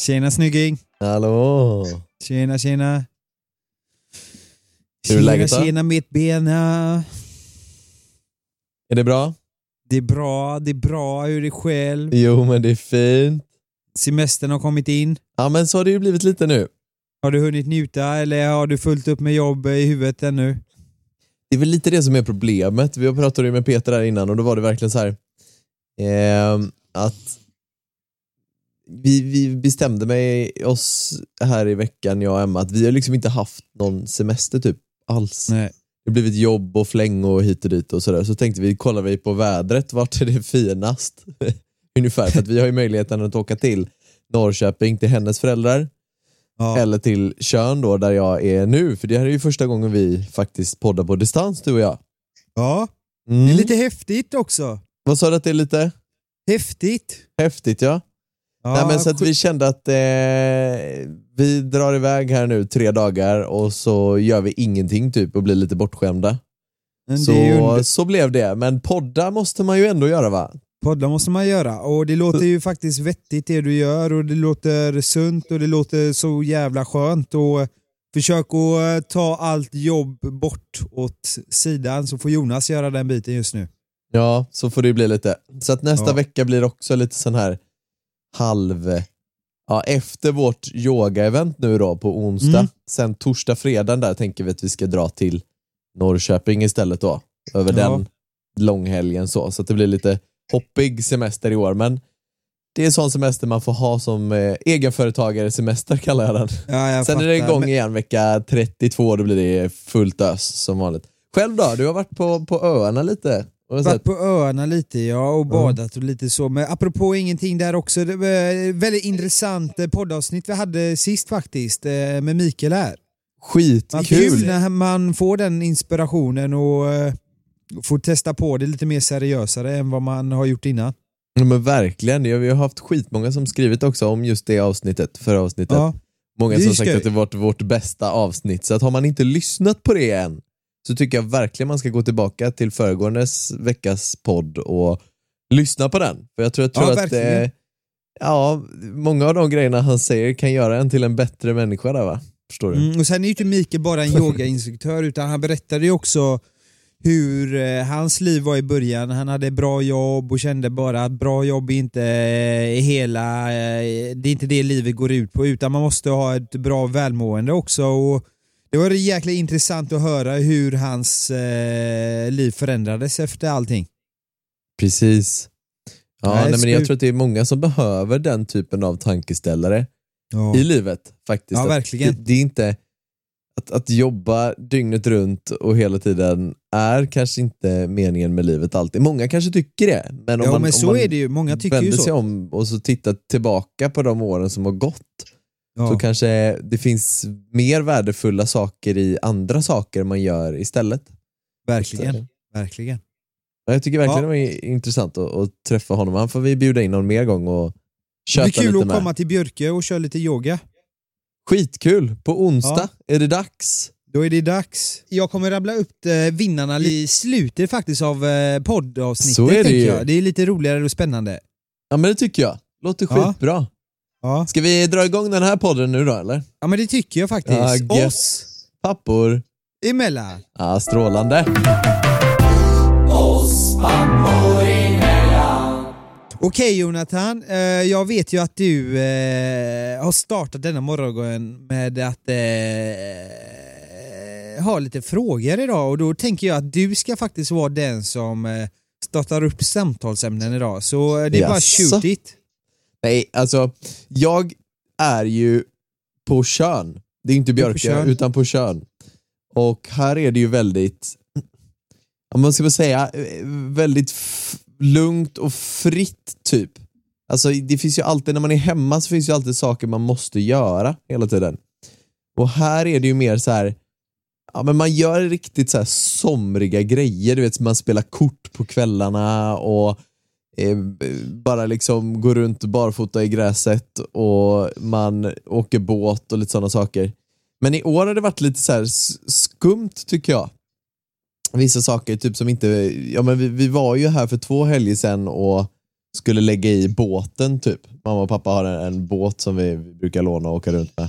Tjena snygging. Hallå. Tjena tjena. Hur är läget? Tjena tjena mittbena. Är det bra? Det är bra, det är bra. Hur är det själv? Jo men det är fint. Semestern har kommit in. Ja men så har det ju blivit lite nu. Har du hunnit njuta eller har du fullt upp med jobb i huvudet ännu? Det är väl lite det som är problemet. Vi pratade ju med Peter där innan och då var det verkligen så här ehm, att vi, vi bestämde mig oss här i veckan, jag och Emma, att vi har liksom inte haft någon semester typ alls. Nej. Det har blivit jobb och fläng och hit och dit och sådär. Så tänkte vi, kollar vi på vädret, vart är det finast? Ungefär, för att vi har ju möjligheten att åka till Norrköping till hennes föräldrar Ja. eller till Tjörn då där jag är nu. För det här är ju första gången vi faktiskt poddar på distans du och jag. ja, Mm. det är lite häftigt också. Vad sa du att det är lite Häftigt. häftigt ja? Ja, Nej, men så att vi kände att eh, vi drar iväg här nu tre dagar och så gör vi ingenting typ och blir lite bortskämda. Så, under- så blev det, men podda måste man ju ändå göra va? Poddar måste man göra och det låter ju faktiskt vettigt det du gör och det låter sunt och det låter så jävla skönt och försök att eh, ta allt jobb bort åt sidan så får Jonas göra den biten just nu. Ja, så får det bli lite. Så att nästa Ja. vecka blir också lite sån här halv... Ja, efter vårt yoga-event nu då på onsdag, Mm. sen torsdag, fredag där tänker vi att vi ska dra till Norrköping istället då. Över Ja. den långhelgen så, så det blir lite hoppig semester i år. Men det är sån semester man får ha som eh, egenföretagare semester kallar jag den. Ja, jag Sen är det fattar. igång igen vecka 32, då blir det fullt ös som vanligt. Själv då? Du har varit på, på öarna lite? Varit på öarna lite ja och badat och lite så. Men apropå ingenting där också, det var väldigt intressant eh, poddavsnitt vi hade sist faktiskt eh, med Mikael här. Man Skitkul! kul när man får den inspirationen och eh, får testa på det lite mer seriösare än vad man har gjort innan. Ja, men verkligen, vi har haft skitmånga som skrivit också om just det avsnittet, förra avsnittet. Ja, Många som sagt att det varit vårt bästa avsnitt, så att har man inte lyssnat på det än så tycker jag verkligen man ska gå tillbaka till föregående veckas podd och lyssna på den. För jag tror, jag tror Ja, att eh, ja, många av de grejerna han säger kan göra en till en bättre människa där va? Förstår du? mm, och sen är ju inte Mikael bara en yogainstruktör utan han berättade ju också hur eh, hans liv var i början. Han hade bra jobb och kände bara att bra jobb är inte eh, hela, eh, det är inte det livet går ut på utan man måste ha ett bra välmående också. Och det var jäkligt intressant att höra hur hans eh, liv förändrades efter allting. Precis. Ja, Nej, nej, men jag tror att det är många som behöver den typen av tankeställare. Ja. i livet faktiskt. Ja, verkligen. Det, det är inte, att, att jobba dygnet runt och hela tiden är kanske inte meningen med livet alltid. Många kanske tycker det, men om Ja man, men om så man är det ju, många tycker vänder sig om och så tittar tillbaka på de åren som har gått Ja. så kanske det finns mer värdefulla saker i andra saker man gör istället. Verkligen, verkligen. Ja, Jag tycker verkligen Ja. det var intressant att, att träffa honom. Han får vi bjuda in någon mer gång och Det köta blir kul lite att med. komma till Björke och köra lite yoga. Skitkul! På onsdag är det dags. Då är det dags. Jag kommer rabbla upp eh, vinnarna i slutet faktiskt av eh, poddavsnittet. Så är det ju. Jag. det är lite roligare och spännande. Ja men det tycker jag. Låter skitbra. Ja. Ska vi dra igång den här podden nu då eller? ja men det tycker jag faktiskt. Ja. Oss Pappor. emellan. Ja, strålande. Okej Jonathan, eh, jag vet ju att du eh, har startat denna morgon med att eh, ha lite frågor idag och då tänker jag att du ska faktiskt vara den som startar upp samtalsämnen idag. Så det är bara Jaså? shoot it. Nej, alltså jag är ju på kön. Det är inte är på Tjörn. utan på kön. Och här är det ju väldigt, om man ska väl säga, eh, väldigt, lugnt och fritt typ. Alltså det finns ju alltid, när man är hemma så finns ju alltid saker man måste göra hela tiden. Och här är det ju mer så här. Ja, men man gör riktigt så här somriga grejer, du vet man spelar kort på kvällarna och Eh, bara liksom går runt barfota i gräset och man åker båt och lite sådana saker. Men i år har det varit lite så här skumt tycker jag. Vissa saker, typ som inte, ja men vi, vi var ju här för två helger sedan och skulle lägga i båten typ. Mamma och pappa har en, en båt som vi, vi brukar låna och åka runt med.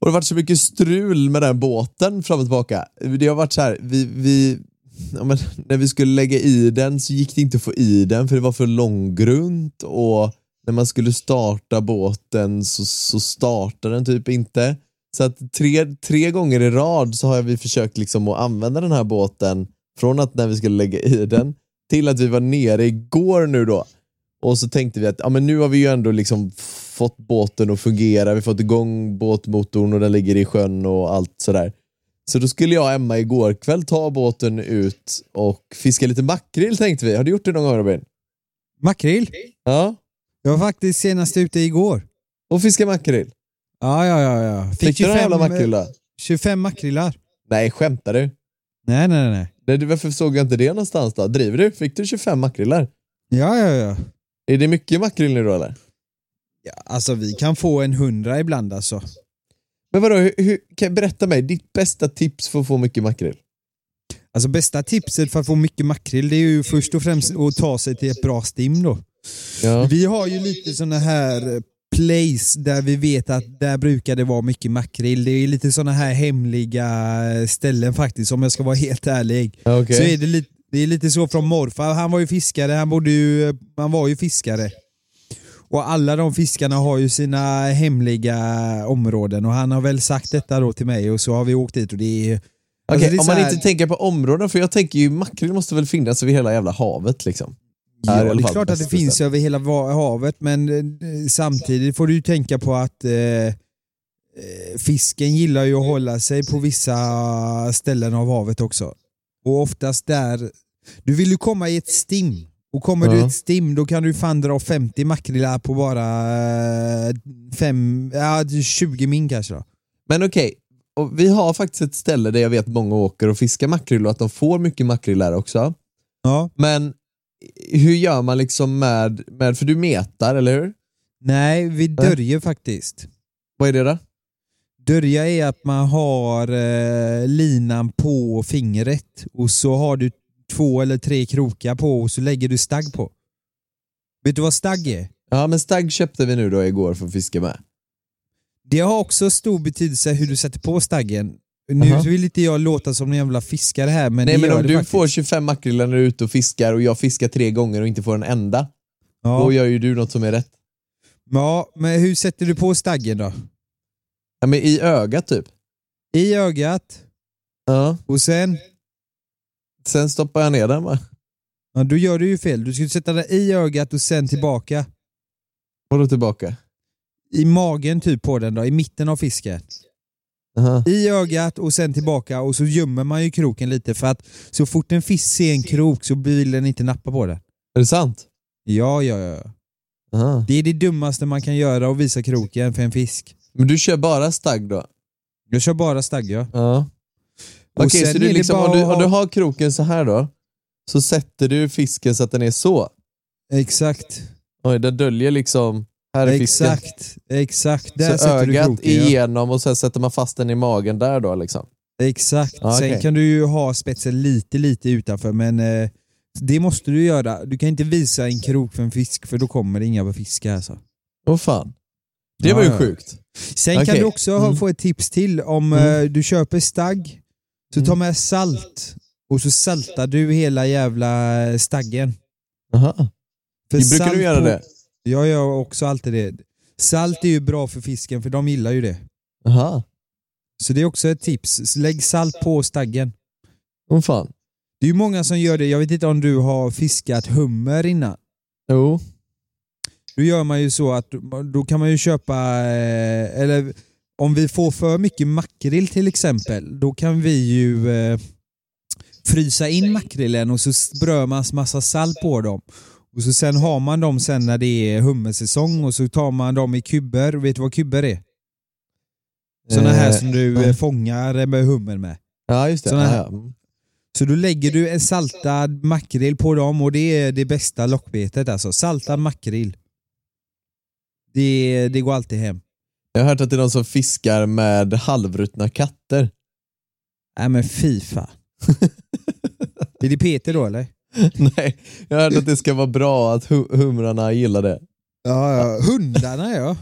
Och det har varit så mycket strul med den båten fram och tillbaka. Det har varit så här, vi, vi, ja men, när vi skulle lägga i den så gick det inte att få i den för det var för långgrunt och när man skulle starta båten så, så startade den typ inte. Så att tre, tre gånger i rad så har vi försökt liksom att använda den här båten från att när vi skulle lägga i den till att vi var nere igår nu då. Och så tänkte vi att ja, men nu har vi ju ändå liksom fått båten att fungera, vi har fått igång båtmotorn och den ligger i sjön och allt sådär. Så då skulle jag och Emma igår kväll ta båten ut och fiska lite makrill tänkte vi. Har du gjort det någon gång Robin? Makrill? Ja. Jag var faktiskt senast ute igår. Och fiska makrill? Ja, ja, ja. ja. Fick du några jävla makrill då? 25 makrillar. Nej, skämtar du? Nej, nej, nej. Du, varför såg jag inte det någonstans då? Driver du? Fick du 25 makrillar? Ja, ja, ja. Är det mycket makrill nu då eller? ja alltså vi kan få en hundra ibland alltså. Men vadå, hur, hur, kan berätta mig, ditt bästa tips för att få mycket makrill? Alltså bästa tipset för att få mycket makrill det är ju först och främst att ta sig till ett bra stim då. Ja. Vi har ju lite såna här eh, place där vi vet att där brukar det vara mycket makrill. Det är lite såna här hemliga eh, ställen faktiskt om jag ska vara helt ärlig. Okej. Så är det, lite, det är lite så från morfar, han var ju fiskare, han, bodde ju, han var ju fiskare. Och alla de fiskarna har ju sina hemliga områden och han har väl sagt detta då till mig och så har vi åkt dit och det är... Okej, alltså det är om man här- inte tänker på områden, för jag tänker ju makrill måste väl finnas över hela jävla havet liksom. Ja, det är klart att det finns över hela havet men eh, samtidigt får du ju tänka på att eh, eh, fisken gillar ju att hålla sig på vissa ställen av havet också. Och oftast där, du vill ju komma i ett stim. Och kommer du Ja. ett stim då kan du fan dra 50 makrillar på bara eh, fem, ja, 20 min kanske då. Men okej, och vi har faktiskt ett ställe där jag vet många åker och fiskar makrill och att de får mycket makrill där också. Ja. Men hur gör man liksom med, med för du metar, eller hur? Nej, vi dörjer faktiskt. Vad är det då? Dörja är att man har eh, linan på fingret och så har du två eller tre krokar på och så lägger du stagg på. Vet du vad stagg är? Ja men stagg köpte vi nu då igår för att fiska med. Det har också stor betydelse hur du sätter på staggen. Nu Aha. vill inte jag låta som en jävla fiskare här men Nej men om du faktiskt. får 25 makrillar när du är ute och fiskar och jag fiskar tre gånger och inte får en enda, ja. då gör ju du något som är rätt. ja, men hur sätter du på staggen då? Ja men i ögat typ. I ögat Ja. och sen, Sen stoppar jag ner den va? ja, då gör du ju fel. Du ska sätta den i ögat och sen tillbaka. Och då tillbaka. I magen typ på den då, i mitten av fisken. Aha. i ögat och sen tillbaka och så gömmer man ju kroken lite för att så fort en fisk ser en krok så vill den inte nappa på den. Är det sant? Ja, ja, ja. Aha. Det är det dummaste man kan göra att visa kroken för en fisk. Men du kör bara stagg då? Jag kör bara stagg ja. Ja. Okej, sen så är du liksom, bara om, du, om du har kroken så här då, så sätter du fisken så att den är så? Exakt. Oj, den döljer liksom, här är fisken. Exakt. Exakt. Där så ögat kroken. Igenom och sen sätter man fast den i magen där då liksom? Exakt. Ja, Sen okej. kan du ju ha spetsen lite, lite utanför men eh, det måste du göra. Du kan inte visa en krok för en fisk för då kommer det inga fiskar alltså. Åh fan. Det var ju ja. sjukt. Sen kan Okej. du också ha- Mm. få ett tips till om Mm. eh, du köper stagg, så ta med salt och så saltar du hela jävla staggen. Aha. För Brukar salt du göra på- det? Jag gör också alltid det. Salt är ju bra för fisken för de gillar ju det. Aha. Så det är också ett tips. Lägg salt på staggen. Åh fan. Det är ju många som gör det. Jag vet inte om du har fiskat hummer innan. Jo. Då gör man ju så att då kan man ju köpa, eh, eller om vi får för mycket makrill till exempel, då kan vi ju eh, frysa in makrillen och så strör man massa salt på dem. Och så sen har man dem sen när det är hummersäsong och så tar man dem i kuber. Vet du vad kuber är? Sådana här Eh, som du eh, fångar med hummer med. Ja, just det. Såna ja. Mm. Så då lägger du en saltad makrill på dem och det är det bästa lockbetet alltså. Saltad makrill. Det, det går alltid hem. Jag har hört att det är de som fiskar med halvruttna katter. Nej men fy fan. är det Peter då eller? Nej, jag har hört att det ska vara bra att hu- humrarna gillar det. Ja, ja. hundarna ja.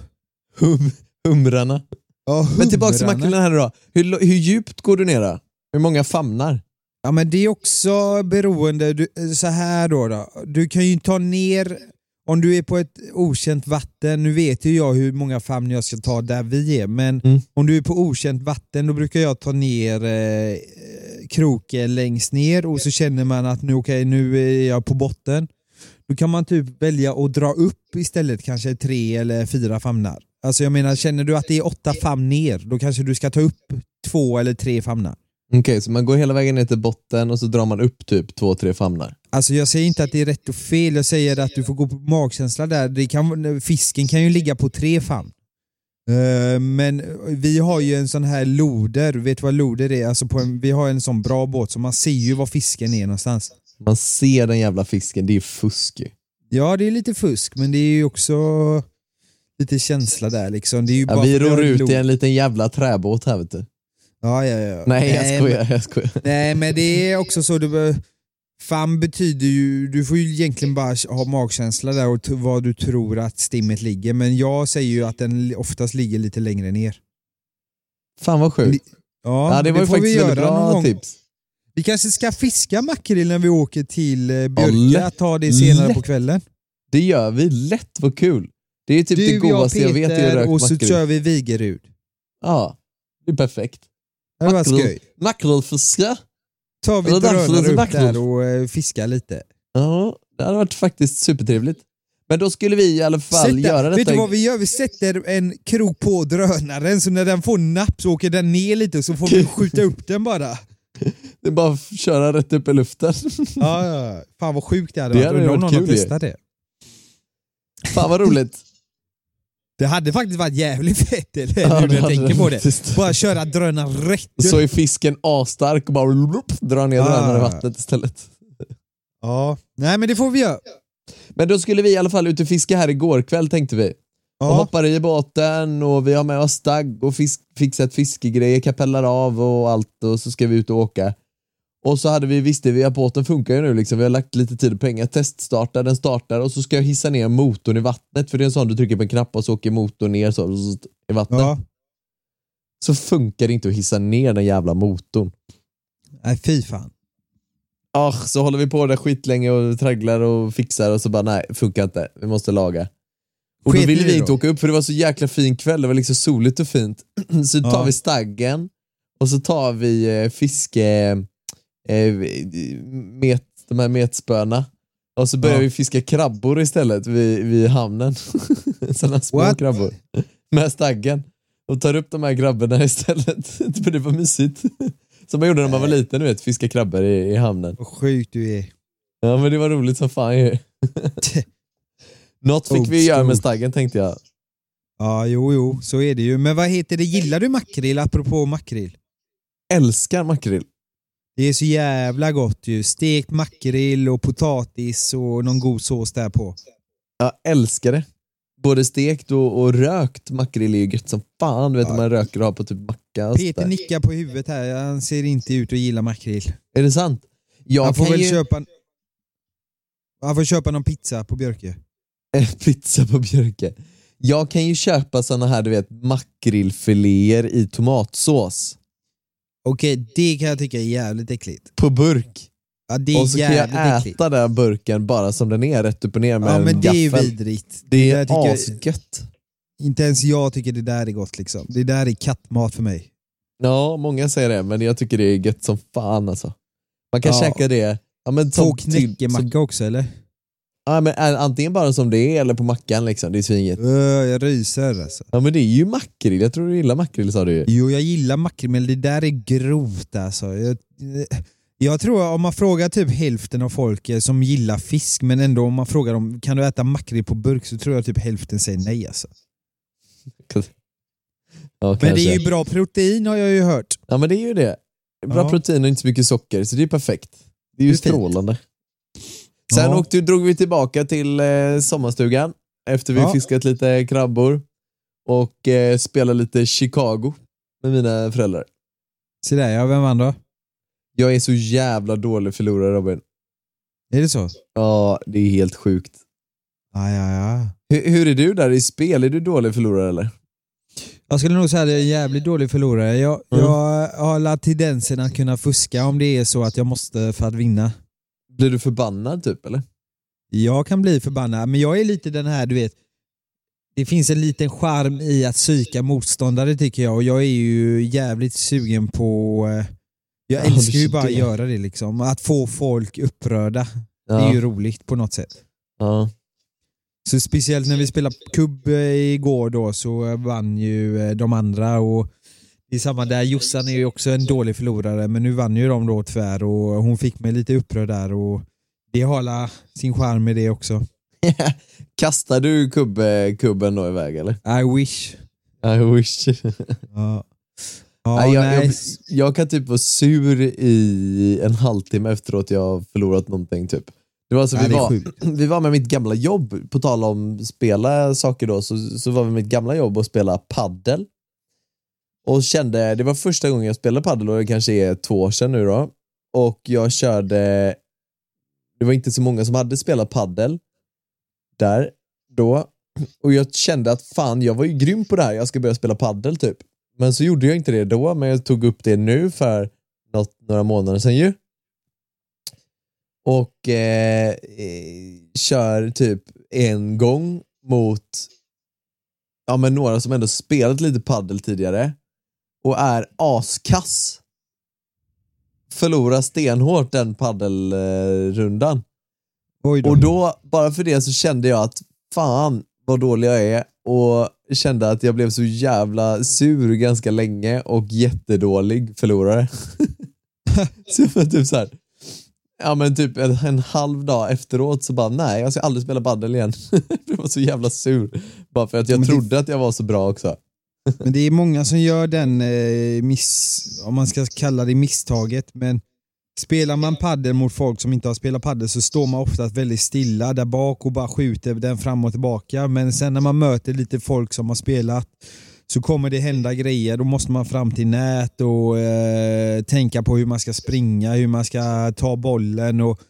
Hum, humrarna. ja Men tillbaka till makrillen här då. Hur, hur djupt går du ner då? Hur många famnar? Ja men det är också beroende, du, så här då, då. Du kan ju ta ner, om du är på ett okänt vatten, nu vet ju jag hur många famn jag ska ta där vi är, men Mm. om du är på okänt vatten då brukar jag ta ner eh, kroken längst ner och så känner man att nu, okay, nu är jag på botten. Då kan man typ välja att dra upp istället kanske tre eller fyra famnar. Alltså jag menar, känner du att det är åtta famn ner, då kanske du ska ta upp två eller tre famnar. Okej, så man går hela vägen ner till botten och så drar man upp typ två, tre famnar. Alltså jag säger inte att det är rätt och fel, jag säger att du får gå på magkänsla där. Det kan, fisken kan ju ligga på tre famn. Eh, Men vi har ju en sån här loder, vet du vad loder är? Alltså en, vi har en sån bra båt så man ser ju var fisken är någonstans. Man ser den jävla fisken, det är fusk ju. Ja det är lite fusk men det är ju också lite känsla där liksom. Det är ju Ja, vi ror ut i en liten jävla träbåt här vet du. Ja, ja, ja. Nej jag skojar, jag skojar. Nej men det är också så, du, fam betyder ju, du får ju egentligen bara ha magkänsla där och vad du tror att stimmet ligger, men jag säger ju att den oftast ligger lite längre ner. Fan vad sjukt. Ja, Ja, det var ju får vi faktiskt väldigt bra tips. Vi kanske ska fiska makrill när vi åker till eh, Björka, lätt. ta det senare Lätt. på kvällen. Det gör vi lätt, vad kul. Det är typ det Du, jag, godaste jag vet, det är Peter och så kör vi Vigerud. Ja, det är perfekt. Det var skoj. Makrillfiske. Tar vi drönare upp makrill. där och eh, fiskar lite. Ja, det hade varit faktiskt supertrevligt. Men då skulle vi i alla fall Sätta, göra detta. vet du vad vi gör? Vi sätter en krok på drönaren så när den får napp så åker den ner lite så får vi skjuta upp den bara. Det är bara att köra rätt upp i luften. Ja, ja. Fan vad sjukt det hade Det varit. Undrar om någon har testat det. Fan vad roligt. Det hade faktiskt varit jävligt fett eller? Ja, när jag tänker på det. faktiskt. Bara köra drönaren rätt Så är fisken asstark och bara drar ner Ah. drönaren i vattnet istället. Ja. Nej men det får vi göra. Men då skulle vi i alla fall ut och fiska här igår kväll tänkte vi. Och Ja. hoppar i båten och vi har med oss stagg och fisk, fixat fiskegrejer, kapellar av och allt och så ska vi ut och åka. Och så hade vi, visste vi att båten funkar ju nu liksom, vi har lagt lite tid och pengar, teststarta, den startar och så ska jag hissa ner motorn i vattnet för det är en sån du trycker på en knapp och så åker motorn ner så, i vattnet. ja. Så funkar det inte att hissa ner den jävla motorn. Nej fy fan. Ah, så håller vi på där skitlänge och tragglar och fixar och så bara nej, funkar inte, vi måste laga. Och då Sket ville vi då? inte åka upp för det var så jäkla fin kväll, det var liksom soligt och fint. Så tar Ja. vi staggen och så tar vi eh, fiske, eh, met, de här metspöna och så börjar Ja. vi fiska krabbor istället vid, vid hamnen. Sådana små What? krabbor. Med staggen. Och tar upp de här grabbarna istället. För det var mysigt. Som man gjorde när man var liten, du vet, fiska krabbor i, i hamnen. Vad sjukt du är. Ja men det var roligt som fan ju. Något fick Old vi göra school. med staggen tänkte jag. Ja jo jo, så är det ju. Men vad heter det, gillar du makrill apropå makrill? Älskar makrill. Det är så jävla gott ju. Stekt makrill och potatis och någon god sås där på. Jag älskar det. Både stekt och, och rökt makrill är ju gött som fan. Du vet Ja. man röker och har på typ macka och Peter nickar på huvudet här, han ser inte ut att gilla makrill. Är det sant? Jag Han får väl ju... köpa... Han får köpa någon pizza på Björke. Pizza på Björke. Jag kan ju köpa såna här du vet makrillfiléer i tomatsås. Okej, det kan jag tycka är jävligt äckligt. På burk. Ja, det är och så kan jag jävligt äta äckligt. den burken bara som den är, rätt upp och ner med Ja en men det är ju gaffel. vidrigt. Det där är tycker asgött. Inte ens jag tycker det där är gott liksom. Det där är kattmat för mig. Ja, många säger det, men jag tycker det är gött som fan alltså. Man kan Ja. käka det, ja, men som, till, som, knäckemacka också eller? Ja, men antingen bara som det är eller på mackan liksom, det är svingött. Öh, jag ryser alltså. Ja men det är ju makrill, jag tror du gillar makrill sa du ju. Jo, jag gillar makrill men det där är grovt alltså. Jag, Jag tror om man frågar typ hälften av folk eh, som gillar fisk, men ändå om man frågar dem kan du äta makrill på burk så tror jag typ hälften säger nej alltså. Ja, Men det är ju bra protein har jag ju hört. Ja men det är ju det. Bra Ja. protein och inte så mycket socker, så det är perfekt. Det är ju Det är fint. Sen Ja. åkte, drog vi tillbaka till eh, sommarstugan efter vi Ja. fiskat lite krabbor och eh, spelade lite Chicago med mina föräldrar. Se där ja, vem vann då? Jag är så jävla dålig förlorare Robin. Är det så? Ja, det är helt sjukt. Ja, ja, ja. Hur, hur är du där i spel? Är du dålig förlorare eller? Jag skulle nog säga att jag är en jävligt dålig förlorare. Jag, Mm. jag har tendensen att kunna fuska om det är så att jag måste för att vinna. Blir du förbannad typ eller? Jag kan bli förbannad, men jag är lite den här, du vet, det finns en liten charm i att psyka motståndare tycker jag och jag är ju jävligt sugen på, eh, jag Ja, älskar ju bara att göra det liksom. Att få folk upprörda, Ja. det är ju roligt på något sätt. ja. Så speciellt när vi spelade kubb eh, igår då så vann ju eh, de andra och det är samma där, Jossan är ju också en dålig förlorare men nu vann ju de då tyvärr och hon fick mig lite upprörd där och det har alla sin charm med det också. Kastar du kubb, kubben då iväg eller? I wish. I wish. Ja. Ja, jag, jag, jag kan typ vara sur i en halvtimme efteråt jag har förlorat någonting typ. Det var så Ja, vi, det var, vi var med mitt gamla jobb, på tal om spela saker då, så, så var vi med mitt gamla jobb och spela paddel. Och kände, det var första gången jag spelade padel och det kanske är två år sedan nu då. Och jag körde, det var inte så många som hade spelat padel. där då. Och jag kände att fan, jag var ju grym på det här, jag ska börja spela padel typ. Men så gjorde jag inte det då, men jag tog upp det nu för något, några månader sedan ju. Och eh, kör typ en gång mot ja, men några som ändå spelat lite paddel tidigare och är askass. Förlorar stenhårt den paddelrundan. Då. Och då, bara för det så kände jag att fan vad dålig jag är och kände att jag blev så jävla sur ganska länge och jättedålig förlorare. så var typ så här, ja men typ en, en halv dag efteråt så bara nej jag ska aldrig spela padel igen. jag var så jävla sur. Bara för att jag trodde att jag var så bra också. Men det är många som gör den eh, miss, om man ska kalla det misstaget, men spelar man paddel mot folk som inte har spelat paddel så står man ofta väldigt stilla där bak och bara skjuter den fram och tillbaka. Men sen när man möter lite folk som har spelat så kommer det hända grejer. Då måste man fram till nät och eh, tänka på hur man ska springa, hur man ska ta bollen och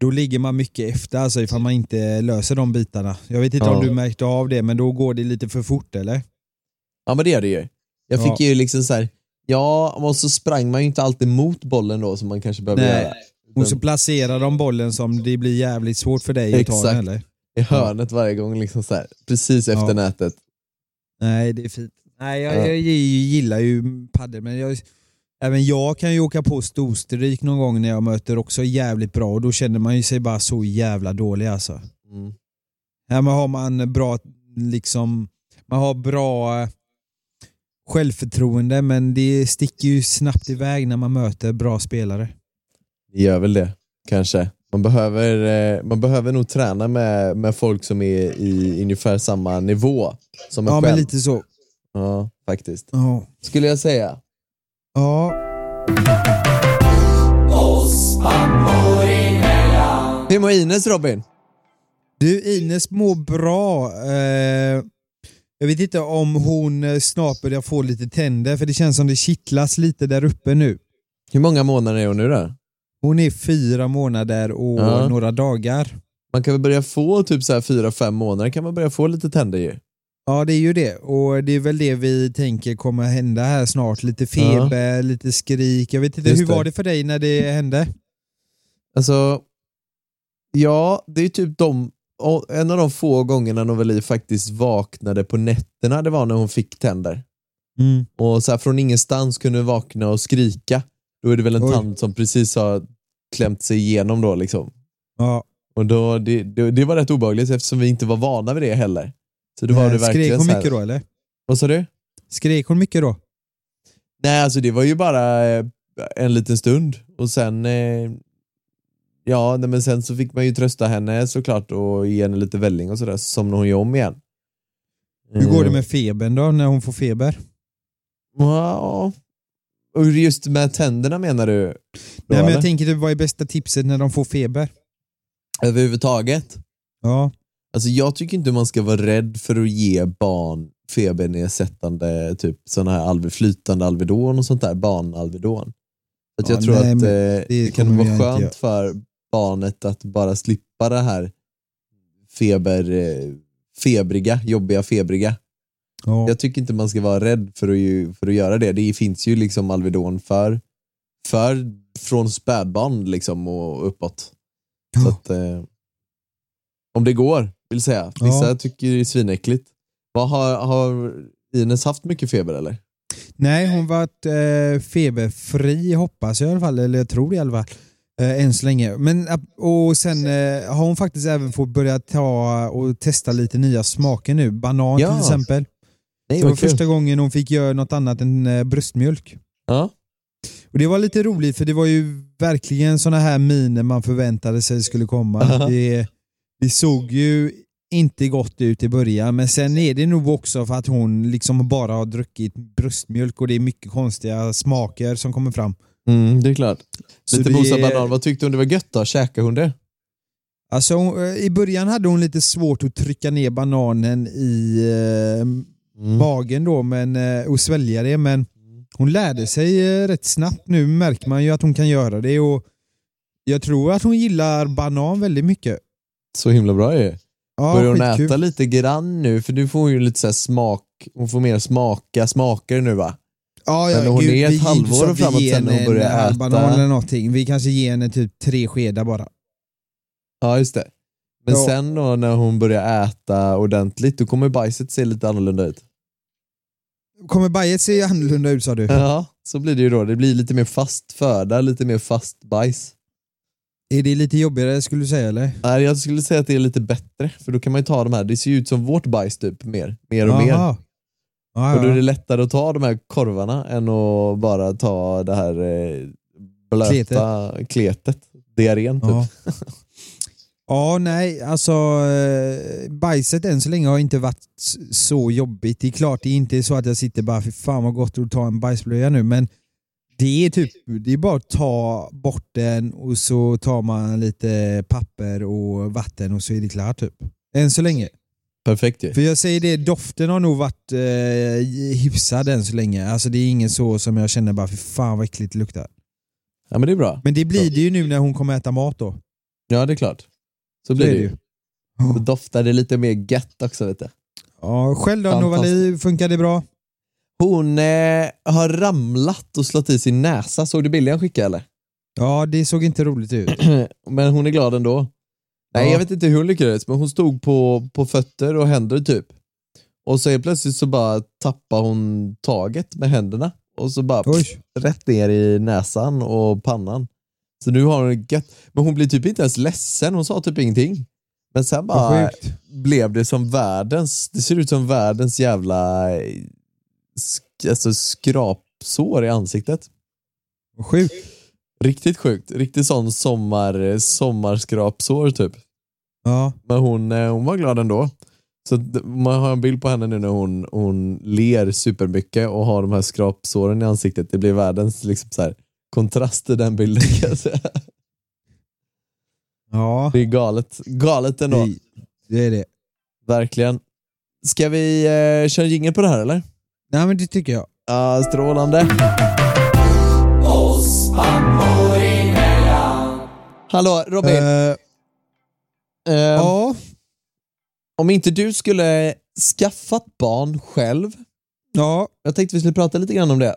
då ligger man mycket efter alltså ifall man inte löser de bitarna. Jag vet inte Ja. om du märkte av det, men då går det lite för fort eller? Ja men det gör det ju. Jag Ja. fick ju liksom så här, ja och så sprang man ju inte alltid mot bollen då som man kanske behöver Nej. göra. Och så placerar de bollen som det blir jävligt svårt för dig att ta Exakt. den eller? I hörnet varje gång, liksom så här, precis efter Ja. nätet. Nej, det är fint. Nej, jag, Ja. jag gillar ju padel, men jag, även jag kan ju åka på storstryk någon gång när jag möter också jävligt bra och då känner man ju sig bara så jävla dålig alltså. Mm. Här har man bra, liksom, man har bra eh, självförtroende men det sticker ju snabbt iväg när man möter bra spelare. Det gör väl det, kanske. Man behöver, eh, man behöver nog träna med, med folk som är i ungefär samma nivå som en Ja, själv. men lite så. Ja, faktiskt. Ja. Skulle jag säga. ja. Hur mår Ines Robin? Du, Ines mår bra. Eh, jag vet inte om hon eh, snart börjar få lite tänder, för det känns som det kittlas lite där uppe nu. Hur många månader är hon nu då? Hon är fyra månader och Ja. några dagar. Man kan väl börja få typ så här fyra, fem månader kan man börja få lite tänder ju. Ja, det är ju det. Och det är väl det vi tänker kommer hända här snart. Lite feber, lite skrik. Jag vet inte, Just hur det. var det för dig när det hände? Alltså, ja, det är typ de, en av de få gångerna Noveli faktiskt vaknade på nätterna, det var när hon fick tänder. Mm. Och så här, från ingenstans kunde vakna och skrika. Då är det väl en Oj. tand som precis har klämt sig igenom då liksom. Ja. Och då, det, det, det var rätt obehagligt eftersom vi inte var vana vid det heller. Så då var det Eh, verkligen Skrek hon mycket då eller? Vad sa du? Skrek hon mycket då? Nej, alltså det var ju bara eh, en liten stund Och sen, eh, ja nej, men sen så fick man ju trösta henne såklart och ge henne lite välling och sådär, så somnade hon ju om igen. Hur går det Eh, med febern då, när hon får feber? Ja, och just med tänderna menar du? Då, Nej, men eller? jag tänker, typ, vad är bästa tipset när de får feber? Överhuvudtaget? Ja. Alltså jag tycker inte man ska vara rädd för att ge barn febernedsättande, typ sådana här flytande Alvedon och sånt där, barn-Alvedon. Att Ja, jag tror nej, att eh, det, kan kommer vara skönt för barnet att bara slippa det här feber, eh, febriga, jobbiga febriga. ja. Jag tycker inte man ska vara rädd för att, ju, för att göra det. Det finns ju liksom Alvedon för, för från spädbarn liksom och uppåt. Så att, eh, om det går, vill säga. Vissa Ja. tycker det är svinäckligt. Vad har, har Ines haft mycket feber eller? Nej, hon varit eh, feberfri hoppas jag i alla fall, eller jag tror det i alla fall. Eh, än så länge. Men, och sen eh, har hon faktiskt även fått börja ta och testa lite nya smaker nu. Banan Ja. till exempel. Nej, Det var kul. första gången hon fick göra något annat än eh, bröstmjölk. Ja. Och Det var lite roligt för det var ju verkligen såna här miner man förväntade sig skulle komma. Aha. Det, det såg ju inte gott ut i början men sen är det nog också för att hon liksom bara har druckit bröstmjölk och det är mycket konstiga smaker som kommer fram. Mm, det är klart. Så Lite det- mosad banan. Vad tyckte hon det var gött då? Käkade hon det? Alltså, hon- eh, I början hade hon lite svårt att trycka ner bananen i eh, Mm. magen då, men, eh, och svälja det men hon lärde sig eh, rätt snabbt. Nu märker man ju att hon kan göra det och jag tror att hon gillar banan väldigt mycket. Så himla bra ju. Ja, Börjar hon skitkul. äta lite grann nu? För nu får hon ju lite så smak, hon får mer smaka smaker nu va? Ja, ja, Men hon gud, är ett halvår framåt sen när hon börjar halv äta. banan eller någonting. Vi kanske ger henne typ tre skedar bara. Ja just det. Men Ja. sen då när hon börjar äta ordentligt, då kommer bajset se lite annorlunda ut. Kommer bajet se annorlunda ut sa du? Ja, så blir det ju då. Det blir lite mer fast föda, lite mer fast bajs. Är det lite jobbigare skulle du säga eller? Nej, jag skulle säga att det är lite bättre, för då kan man ju ta de här, det ser ju ut som vårt bajs typ, mer, mer och mer. Ja, Och då är det lättare att ta de här korvarna än att bara ta det här eh, blöta kletet, diarrén typ. Ja. ja, nej, alltså eh, bajset än så länge har inte varit så jobbigt. Det är klart, det är inte så att jag sitter bara, för fan vad gott att ta en bajsblöja nu, men det är typ, det är bara att ta bort den och så tar man lite papper och vatten och så är det klart typ. Än så länge. Perfekt ju. För jag säger det, doften har nog varit eh, hyfsad än så länge. Alltså det är ingen så som jag känner bara, för fan vad äckligt det luktar. Ja men det är bra. Men det blir det ju nu när hon kommer äta mat då. Ja det är klart. Så blir det det ju. Då doftar det lite mer gött också vet du. Ja, själv då. Novali, funkar det bra? Hon eh, har ramlat och slått i sin näsa, såg du bilden jag skickade eller? Ja, det såg inte roligt ut. Men hon är glad ändå. Nej Ja. jag vet inte hur hon lyckades, men hon stod på, på fötter och händer typ. Och så helt plötsligt så bara tappar hon taget med händerna och så bara Oj. rätt ner i näsan och pannan. Så nu har hon gött. Men hon blir typ inte ens ledsen, hon sa typ ingenting. Men sen bara blev det som världens, det ser ut som världens jävla eh, sk- alltså skrapsår i ansiktet. Vad sjukt. Riktigt sjukt, riktigt sån sommar, sommarskrapsår typ. Ja. Men hon, eh, hon var glad ändå. Så man har en bild på henne nu när hon, hon ler supermycket och har de här skrapsåren i ansiktet. Det blir världens liksom så här, kontrast i den bilden kan jag säga. Ja, Det är galet. Galet ändå. det, det är det. Verkligen. Ska vi eh, köra jingel på det här eller? Nej men det tycker jag. Ja, strålande. Hallå Robin, Eh, eh, ja. om inte du skulle skaffat barn själv, ja, jag tänkte vi skulle prata lite grann om det.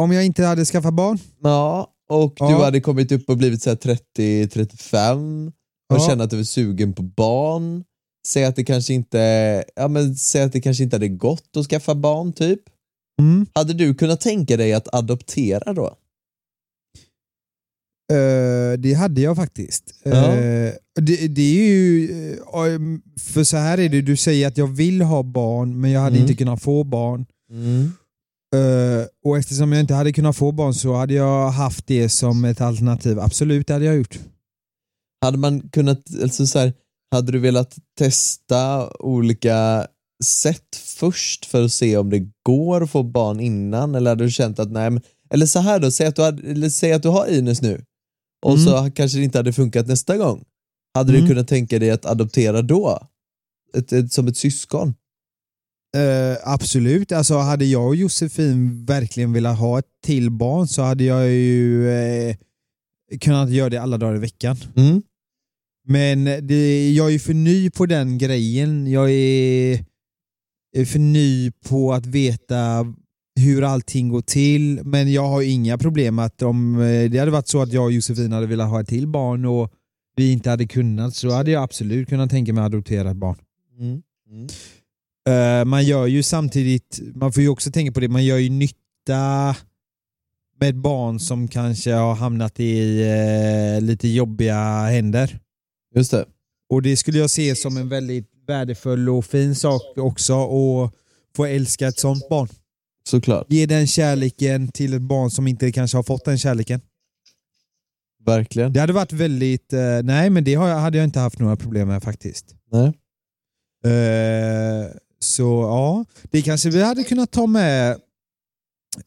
om jag inte hade skaffat barn. Ja, och du Ja. hade kommit upp och blivit så här 30-35 och Ja. kände att du var sugen på barn. Säg att det kanske inte, ja men säg att det kanske inte hade gått att skaffa barn typ. Mm. Hade du kunnat tänka dig att adoptera då? Eh, det hade jag faktiskt. Ja. Eh, det, det är ju, eh, för så här är det, du säger att jag vill ha barn men jag hade Mm. inte kunnat få barn. Eh, och eftersom jag inte hade kunnat få barn så hade jag haft det som ett alternativ. Absolut, det hade jag gjort. Hade man kunnat, alltså så här, hade du velat testa olika sätt först för att se om det går att få barn innan eller hade du känt att nej, men, eller så här då, säg att du, hade, eller säg att du har Ines nu och Mm. så kanske det inte hade funkat nästa gång. Hade Mm. du kunnat tänka dig att adoptera då? Ett, ett, som ett syskon? Eh, absolut, alltså hade jag och Josefin verkligen velat ha ett till barn så hade jag ju eh, kunnat göra det alla dagar i veckan. Mm. Men det, jag är för ny på den grejen. Jag är, är för ny på att veta hur allting går till. Men jag har inga problem att om eh, det hade varit så att jag och Josefin hade velat ha ett till barn och vi inte hade kunnat så hade jag absolut kunnat tänka mig att adoptera ett barn. Mm. Mm. Eh, man gör ju samtidigt, man får ju också tänka på det, man gör ju nytta med ett barn som kanske har hamnat i eh, lite jobbiga händer. Just det. Och det skulle jag se som en väldigt värdefull och fin sak också att få älska ett sånt barn. Såklart. Ge den kärleken till ett barn som inte kanske har fått den kärleken. Verkligen. Det hade varit väldigt, eh, nej men det har jag, hade jag inte haft några problem med faktiskt. Nej. Eh, så ja, det kanske vi hade kunnat ta med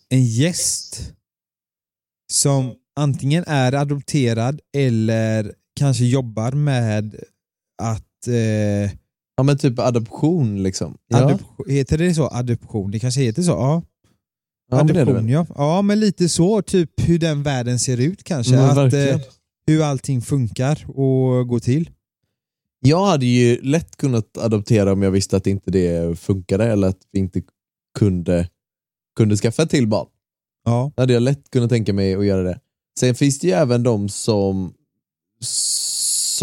en gäst som antingen är adopterad eller kanske jobbar med att eh, Ja men typ adoption liksom. Ja, adop- heter det så? Adoption? Det kanske heter så? Ja. ja men Adoption väl. ja. Ja men lite så, typ hur den världen ser ut kanske. Men att, verkligen. eh, hur allting funkar och går till. Jag hade ju lätt kunnat adoptera om jag visste att inte det funkade eller att vi inte kunde, kunde skaffa ett till barn. Ja. Då hade jag lätt kunnat tänka mig att göra det. Sen finns det ju även de som,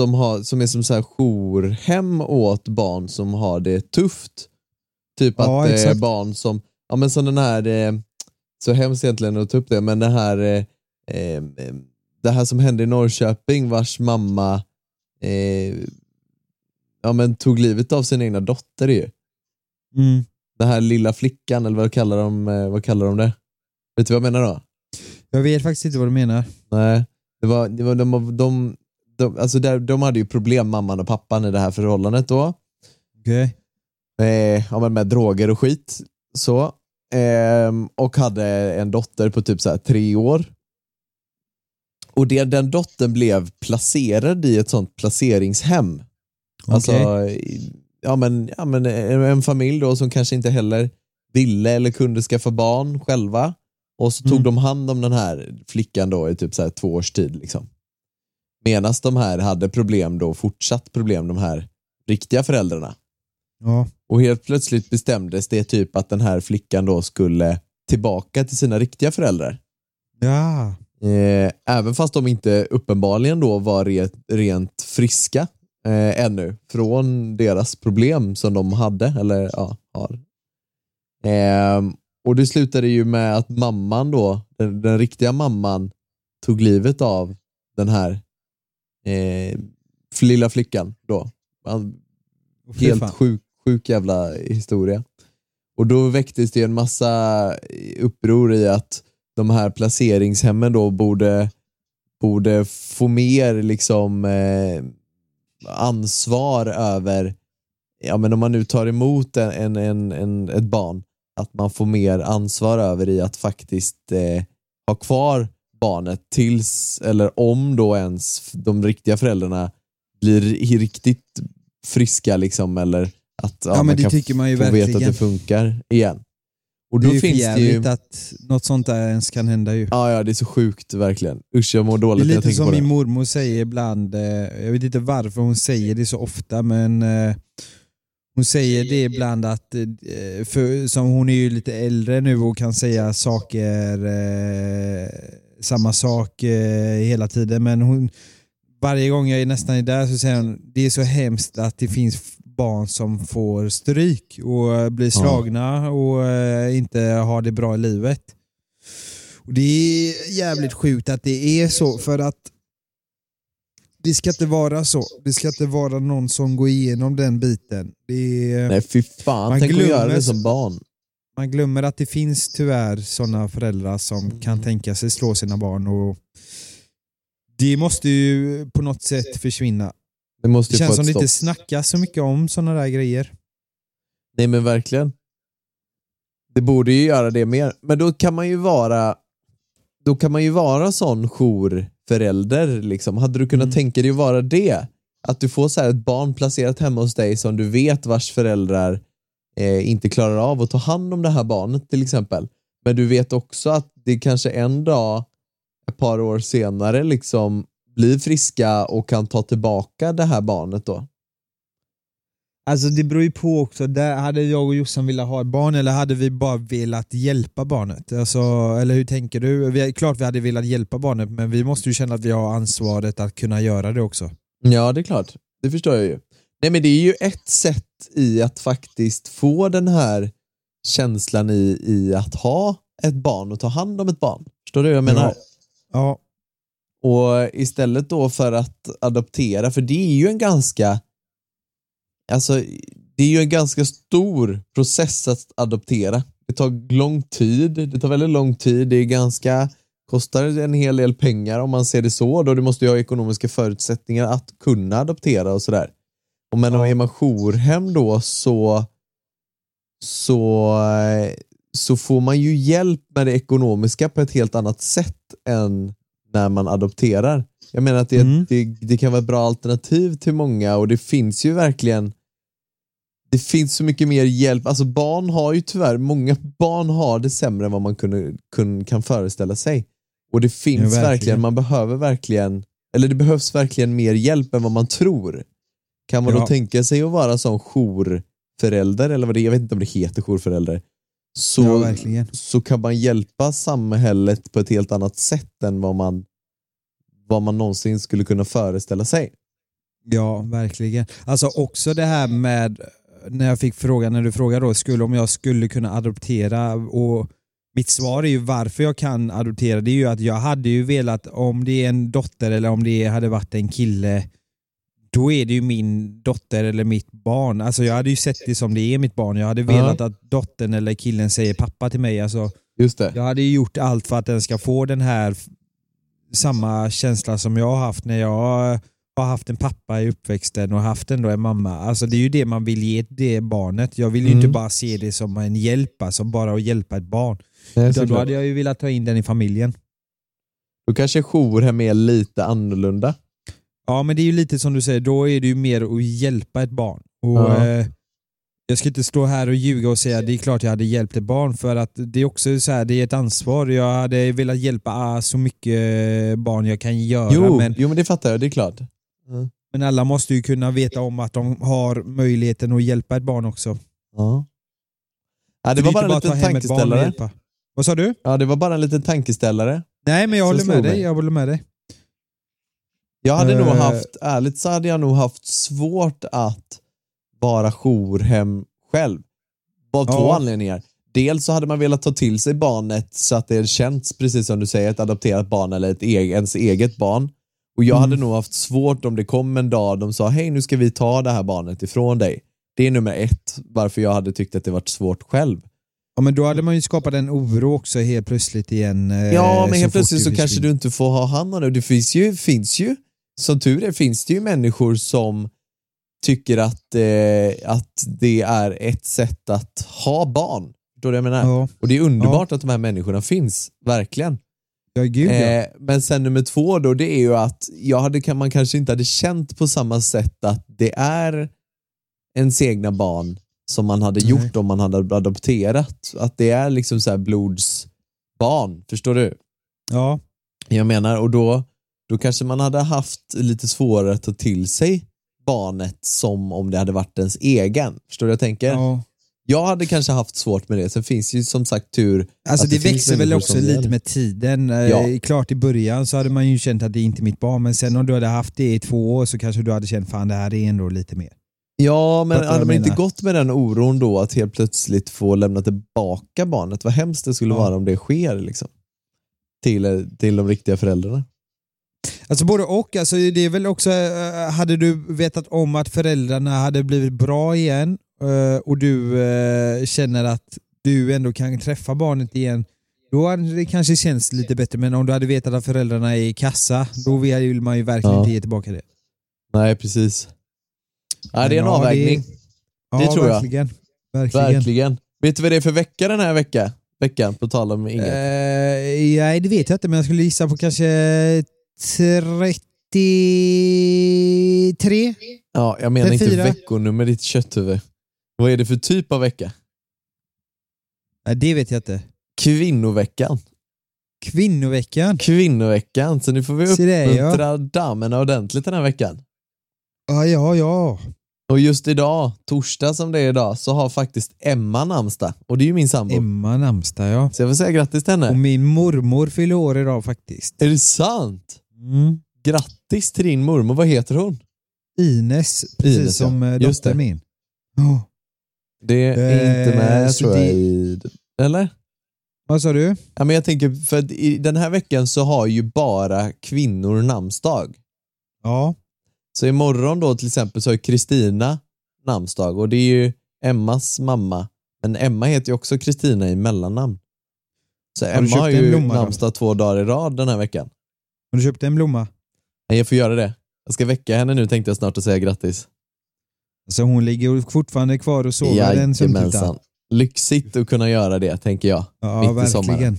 som, har, som är som så här jourhem åt barn som har det tufft. Typ Ja, att exakt. barn som, ja men som den här, eh, så hemskt egentligen att ta upp det, men det här, eh, eh, det här som hände i Norrköping vars mamma eh, ja, men tog livet av sin egna dotter ju. Mm. Den här lilla flickan, eller vad kallar de, eh, vad kallar de det? Vet du vad jag menar då? Jag vet faktiskt inte vad du menar. Nej, det var, det var de, de, de, alltså där, de hade ju problem, mamman och pappan, i det här förhållandet då. Okej. Eh, ja, med droger och skit. Så. Ehm, och hade en dotter på typ så här tre år. Och det, den dottern blev placerad i ett sånt placeringshem. Alltså, i- ja, men, ja, men en en familj då som kanske inte heller ville eller kunde skaffa barn själva. Och så tog Mm. de hand om den här flickan då i typ så här två års tid. Liksom. Medan de här hade problem då, fortsatt problem, de här riktiga föräldrarna. Ja. Och helt plötsligt bestämdes det typ att den här flickan då skulle tillbaka till sina riktiga föräldrar. Ja. Eh, även fast de inte uppenbarligen då var re, rent friska eh, ännu från deras problem som de hade, eller ja, har. Eh, och det slutade ju med att mamman då, den, den riktiga mamman, tog livet av den här eh, lilla flickan då. Han- fy Helt sjuk, sjuk jävla historia. Och då väcktes det en massa uppror i att de här placeringshemmen då borde, borde få mer liksom eh, ansvar över, ja men om man nu tar emot en, en, en, en, ett barn, att man får mer ansvar över i att faktiskt eh, ha kvar barnet tills, eller om då ens de riktiga föräldrarna blir riktigt friska liksom eller att Ja, men man det kan tycker man ju få veta att verkligen. det funkar igen. Och Det då är ju finns det ju, jävligt att något sånt där ens kan hända ju. ja, ja det är så sjukt verkligen. Usch jag mår Det är dåligt när jag lite tänker som på det. min mormor säger ibland, eh, jag vet inte varför hon säger det så ofta men eh, hon säger det ibland att, eh, för, som hon är ju lite äldre nu och kan säga saker, samma sak eh, hela tiden men hon, varje gång jag är nästan där så säger hon det är så hemskt att det finns barn som får stryk och eh, blir slagna och eh, inte har det bra i livet. Och Det är jävligt sjukt att det är så för att det ska inte vara så. Det ska inte vara någon som går igenom den biten. Det är, Nej fy fan, Man tänk att göra glömmer det som barn. Man glömmer att det finns tyvärr sådana föräldrar som kan tänka sig slå sina barn och det måste ju på något sätt försvinna. Det måste Det känns som det inte snackas så mycket om sådana där grejer. Nej men verkligen. Det borde ju göra det mer. Men då kan man ju vara då kan man ju vara sån jourförälder. Liksom. Hade du kunnat Mm. tänka dig att vara det? Att du får så här ett barn placerat hemma hos dig som du vet vars föräldrar eh, inte klarar av att ta hand om det här barnet till exempel. Men du vet också att det kanske en dag, ett par år senare, liksom blir friska och kan ta tillbaka det här barnet då. Alltså det beror ju på också. Där hade jag och Jossan velat ha ett barn eller hade vi bara velat hjälpa barnet? Alltså, eller hur tänker du? Vi, klart vi hade velat hjälpa barnet men vi måste ju känna att vi har ansvaret att kunna göra det också. Ja, det är klart. Det förstår jag ju. Nej, men det är ju ett sätt i att faktiskt få den här känslan i, i att ha ett barn och ta hand om ett barn. Förstår du vad jag menar? Ja. Och istället då för att adoptera, för det är ju en ganska Alltså, det är ju en ganska stor process att adoptera. Det tar lång tid, det tar väldigt lång tid, det är ganska kostar en hel del pengar om man ser det så. Då du måste ju ha ekonomiska förutsättningar att kunna adoptera och sådär. Och men Ja. är man jourhem då så så, så får man ju hjälp med det ekonomiska på ett helt annat sätt än när man adopterar. Jag menar att det, Mm. det, det kan vara ett bra alternativ till många och det finns ju verkligen det finns så mycket mer hjälp. Alltså barn har ju tyvärr, många barn har det sämre än vad man kunde, kun, kan föreställa sig. Och det finns Ja, verkligen. verkligen. man behöver verkligen, eller det behövs verkligen mer hjälp än vad man tror. Kan man då Ja. tänka sig att vara sån jourförälder, eller vad det är, jag vet inte om det heter jourförälder, så, Ja, så kan man hjälpa samhället på ett helt annat sätt än vad man, vad man någonsin skulle kunna föreställa sig. Ja, verkligen. Alltså också det här med, när jag fick frågan, när du frågade då, skulle, om jag skulle kunna adoptera och mitt svar är ju varför jag kan adoptera, det är ju att jag hade ju velat, om det är en dotter eller om det hade varit en kille, då är det ju min dotter eller mitt barn. Alltså jag hade ju sett det som det är mitt barn. Jag hade velat att dottern eller killen säger pappa till mig. Alltså, Just det. jag hade ju gjort allt för att den ska få den här samma känsla som jag har haft när jag har haft en pappa i uppväxten och haft ändå en mamma. Alltså det är ju det man vill ge det barnet. Jag vill ju Mm. inte bara se det som en hjälp, alltså bara att hjälpa ett barn. Nej, då hade jag ju velat ta in den i familjen. Då kanske jourhem är lite annorlunda. Ja men det är ju lite som du säger, då är det ju mer att hjälpa ett barn. Och, Ja. eh, jag ska inte stå här och ljuga och säga att det är klart jag hade hjälpt ett barn för att det är också så här, det är ett ansvar. Jag hade velat hjälpa ah, så mycket barn jag kan göra Jo, men, jo, men det fattar jag, det är klart. men alla måste ju kunna veta om att de har möjligheten att hjälpa ett barn också. Ja. Ja, det var är bara en liten tankeställare. Vad sa du? Ja, det var bara en liten tankeställare. Nej men jag Så håller med dig. Jag håller med dig. Jag hade nog Eh. haft, ärligt så hade jag nog haft svårt att vara jourhem själv. Av två Ja. anledningar. Dels så hade man velat ta till sig barnet så att det känns, precis som du säger, ett adopterat barn eller ett egen, ens eget barn. Och jag Mm. hade nog haft svårt om det kom en dag de sa hej nu ska vi ta det här barnet ifrån dig. Det är nummer ett, varför jag hade tyckt att det varit svårt själv. Ja, men då hade man ju skapat en oro också helt plötsligt igen. eh, Ja, men så helt plötsligt så kanske du inte får ha hand om det. Det finns ju, finns ju, som tur är, finns det ju människor som tycker att, eh, att det är ett sätt att ha barn. Du vad jag menar? Ja, Och det är underbart att de här människorna finns, verkligen. ja gud ja. Eh, men sen nummer två då, det är ju att jag hade, kan- man kanske inte hade känt på samma sätt att det är ens egna barn som man hade Nej. gjort om man hade adopterat. Att det är liksom så här blodsbarn, förstår du? ja. Jag menar, och då, då kanske man hade haft lite svårare att ta till sig barnet som om det hade varit ens egen. Förstår du vad jag tänker? ja. Jag hade kanske haft svårt med det. Sen finns ju som sagt tur Alltså det, finns växer väl också lite det. med tiden. Eh, Ja. Klart i början så hade man ju känt att det är inte mitt barn, men sen om du hade haft det i två år så kanske du hade känt fan det här är ändå lite mer. Ja, men hade man inte gått med den oron då att helt plötsligt få lämna tillbaka barnet? Vad hemskt det skulle Ja. vara om det sker liksom. Till, till de riktiga föräldrarna. Alltså både och. Alltså det är väl också, eh, hade du vetat om att föräldrarna hade blivit bra igen eh, och du eh, känner att du ändå kan träffa barnet igen, då hade det kanske känts lite bättre. Men om du hade vetat att föräldrarna är i kassa, då vill man ju verkligen Ja. inte ge tillbaka det. Nej, precis. Nej, det är en ja, avvägning. Ja, Det tror jag. verkligen. Verkligen. Verkligen. Vet du vad det är för vecka den här vecka? veckan? På tal om inget. Eh, nej, det vet jag inte, men jag skulle gissa på kanske 33? ja, jag menar det är inte fyra. veckonummer, ditt kötthuvud. Vad är det för typ av vecka? Nej, det vet jag inte. Kvinnoveckan. Kvinnoveckan? Kvinnoveckan, så nu får vi det, ja. uppmuntra damerna ordentligt den här veckan. Ja, ja, ja. Och just idag, torsdag som det är idag, så har faktiskt Emma namnsdag. Och det är ju min sambo. Emma namnsdag, ja. Så jag vill säga grattis till Och henne. min mormor fyller år idag faktiskt. Är det sant? Mm. Grattis till din mormor, vad heter hon? Ines, precis Ines, ja. som eh, Just dottern det. min. Ja. Det är Eh, inte med så tror jag i... Eller? Vad sa du? Ja, men jag tänker, för i den här veckan så har ju bara kvinnor namnsdag. Ja. Så imorgon då till exempel så har Kristina namnsdag och det är ju Emmas mamma. Men Emma heter ju också Kristina i mellannamn. Så du Emma har ju namnsdag två dagar i rad den här veckan. Har du köpt en blomma? Nej, jag får göra det. Jag ska väcka henne nu tänkte jag snart och säga grattis. Alltså hon ligger fortfarande kvar och sover den sömntutan. Jajamensan. Lyxigt att kunna göra det, tänker jag. Ja, mitt i verkligen. sommaren.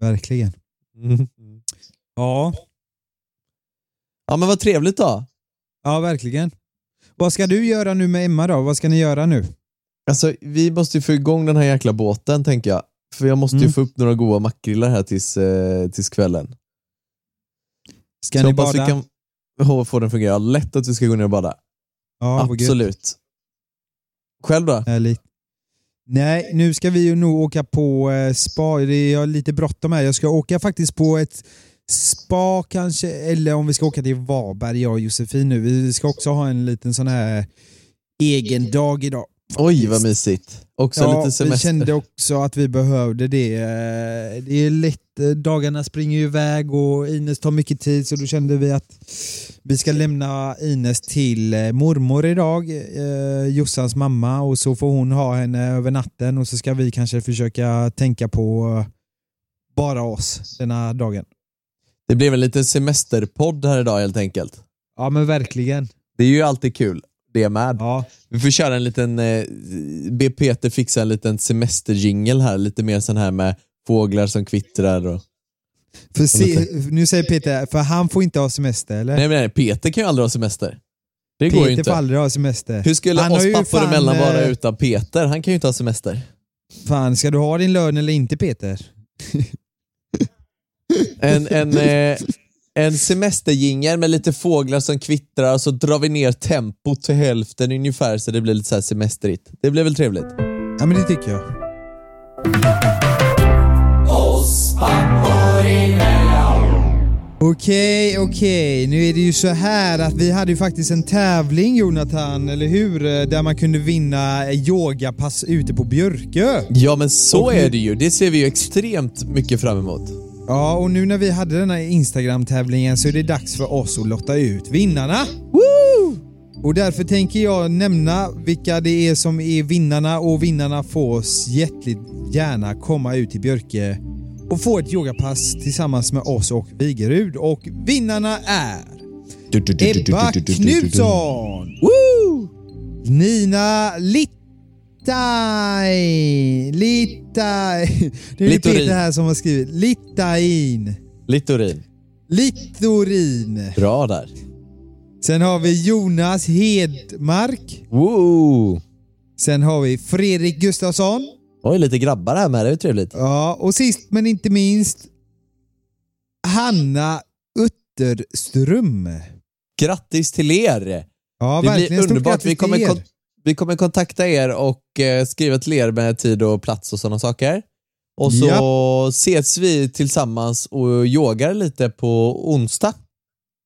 Verkligen. Mm. Ja. Ja, men vad trevligt då. ja, verkligen. Vad ska du göra nu med Emma då? Vad ska ni göra nu? Alltså, vi måste ju få igång den här jäkla båten, tänker jag. För jag måste ju Mm. få upp några goda makrillar här tills, eh, tills kvällen. Ska Så ni bada? vi kan få den fungera. Lätt att vi ska gå ner och bada. Ja. Absolut. Själv då? Härligt. Nej, nu ska vi ju nog åka på eh, spa. Det är har lite bråttom här. Jag ska åka faktiskt på ett spa kanske, eller om vi ska åka till Varberg, jag och Josefin nu. Vi ska också ha en liten sån här egen dag idag. Oj, vad mysigt. Också Ja, lite vi semester. kände också att vi behövde det. Det är lätt, eh, dagarna springer ju iväg och Ines tar mycket tid så då kände vi att vi ska lämna Ines till eh, mormor idag, eh, Jossans mamma och så får hon ha henne över natten och så ska vi kanske försöka tänka på bara oss den här dagen. Det blev en liten semesterpodd här idag helt enkelt. Ja men verkligen. Det är ju alltid kul, det med. Ja, Vi får köra en liten, eh, be Peter fixa en liten semesterjingel här, lite mer sån här med fåglar som kvittrar och... för se, nu säger Peter, för han får inte ha semester eller? Nej men nej, Peter kan ju aldrig ha semester. Det går ju Peter inte. får aldrig ha semester. Hur skulle Han oss pappor emellan vara eh, utan Peter? Han kan ju inte ha semester. Fan, ska du ha din lön eller inte Peter? En, en, eh, en semesterjingel med lite fåglar som kvittrar och så drar vi ner tempot till hälften ungefär så det blir lite så här semesterigt. Det blir väl trevligt? Ja men det tycker jag. Okej, okej. Nu är det ju så här att vi hade ju faktiskt en tävling Jonathan, eller hur? Eh, Där man kunde vinna yogapass ute på Björkö. Ja men så Och är det ju. Det ser vi ju extremt mycket fram emot. Ja, och nu när vi hade den här Instagram-tävlingen så är det dags för oss att lotta ut vinnarna. Och därför tänker jag nämna vilka det är som är vinnarna och vinnarna får oss hjärtligt gärna komma ut till Björke och få ett yogapass tillsammans med oss och Vigerud. Och vinnarna är Ebba Knutsson! Woo! Nina Littain! Littain! Det är Littorin. Peter här som har skrivit. Littain! Littorin. Littorin. Bra där. Sen har vi Jonas Hedmark. Woo! Sen har vi Fredrik Gustafsson. Oj, lite grabbar här med. Det är trevligt. Ja, och sist men inte minst Hanna Utterström. Grattis till er! Ja, det verkligen. blir underbart. Vi kommer, er. Vi kommer kontakta er och eh, skriva till er med tid och plats och sådana saker. Och så ses vi tillsammans och yogar lite på onsdag.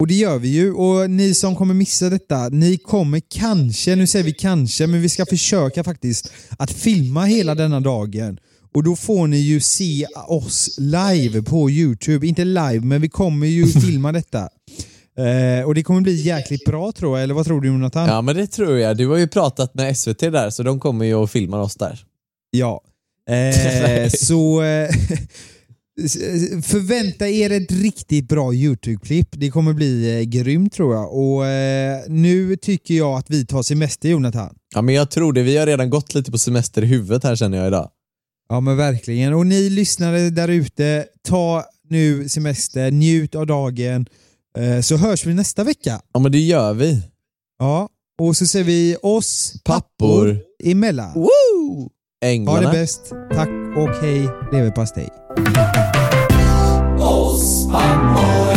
Och det gör vi ju. Och ni som kommer missa detta, ni kommer kanske, nu säger vi kanske, men vi ska försöka faktiskt att filma hela denna dagen. Och då får ni ju se oss live på Youtube. Inte live, men vi kommer ju filma detta. Eh, och det kommer bli jäkligt bra tror jag, eller vad tror du Jonathan? Ja, men det tror jag. Du har ju pratat med SVT där, så de kommer ju och filmar oss där. Ja. Eh, så eh, förvänta er ett riktigt bra YouTube-klipp. Det kommer bli eh, grymt tror jag. Och eh, Nu tycker jag att vi tar semester Jonathan. Ja men jag tror det, vi har redan gått lite på semester i huvudet här känner jag idag. Ja men verkligen. Och ni lyssnare där ute, ta nu semester, njut av dagen. Eh, så hörs vi nästa vecka. Ja men det gör vi. Ja, och så ser vi oss Pappor. emellan. Woo! Ha det Änglarna. bäst. Tack och hej leverpastej. Oss pappor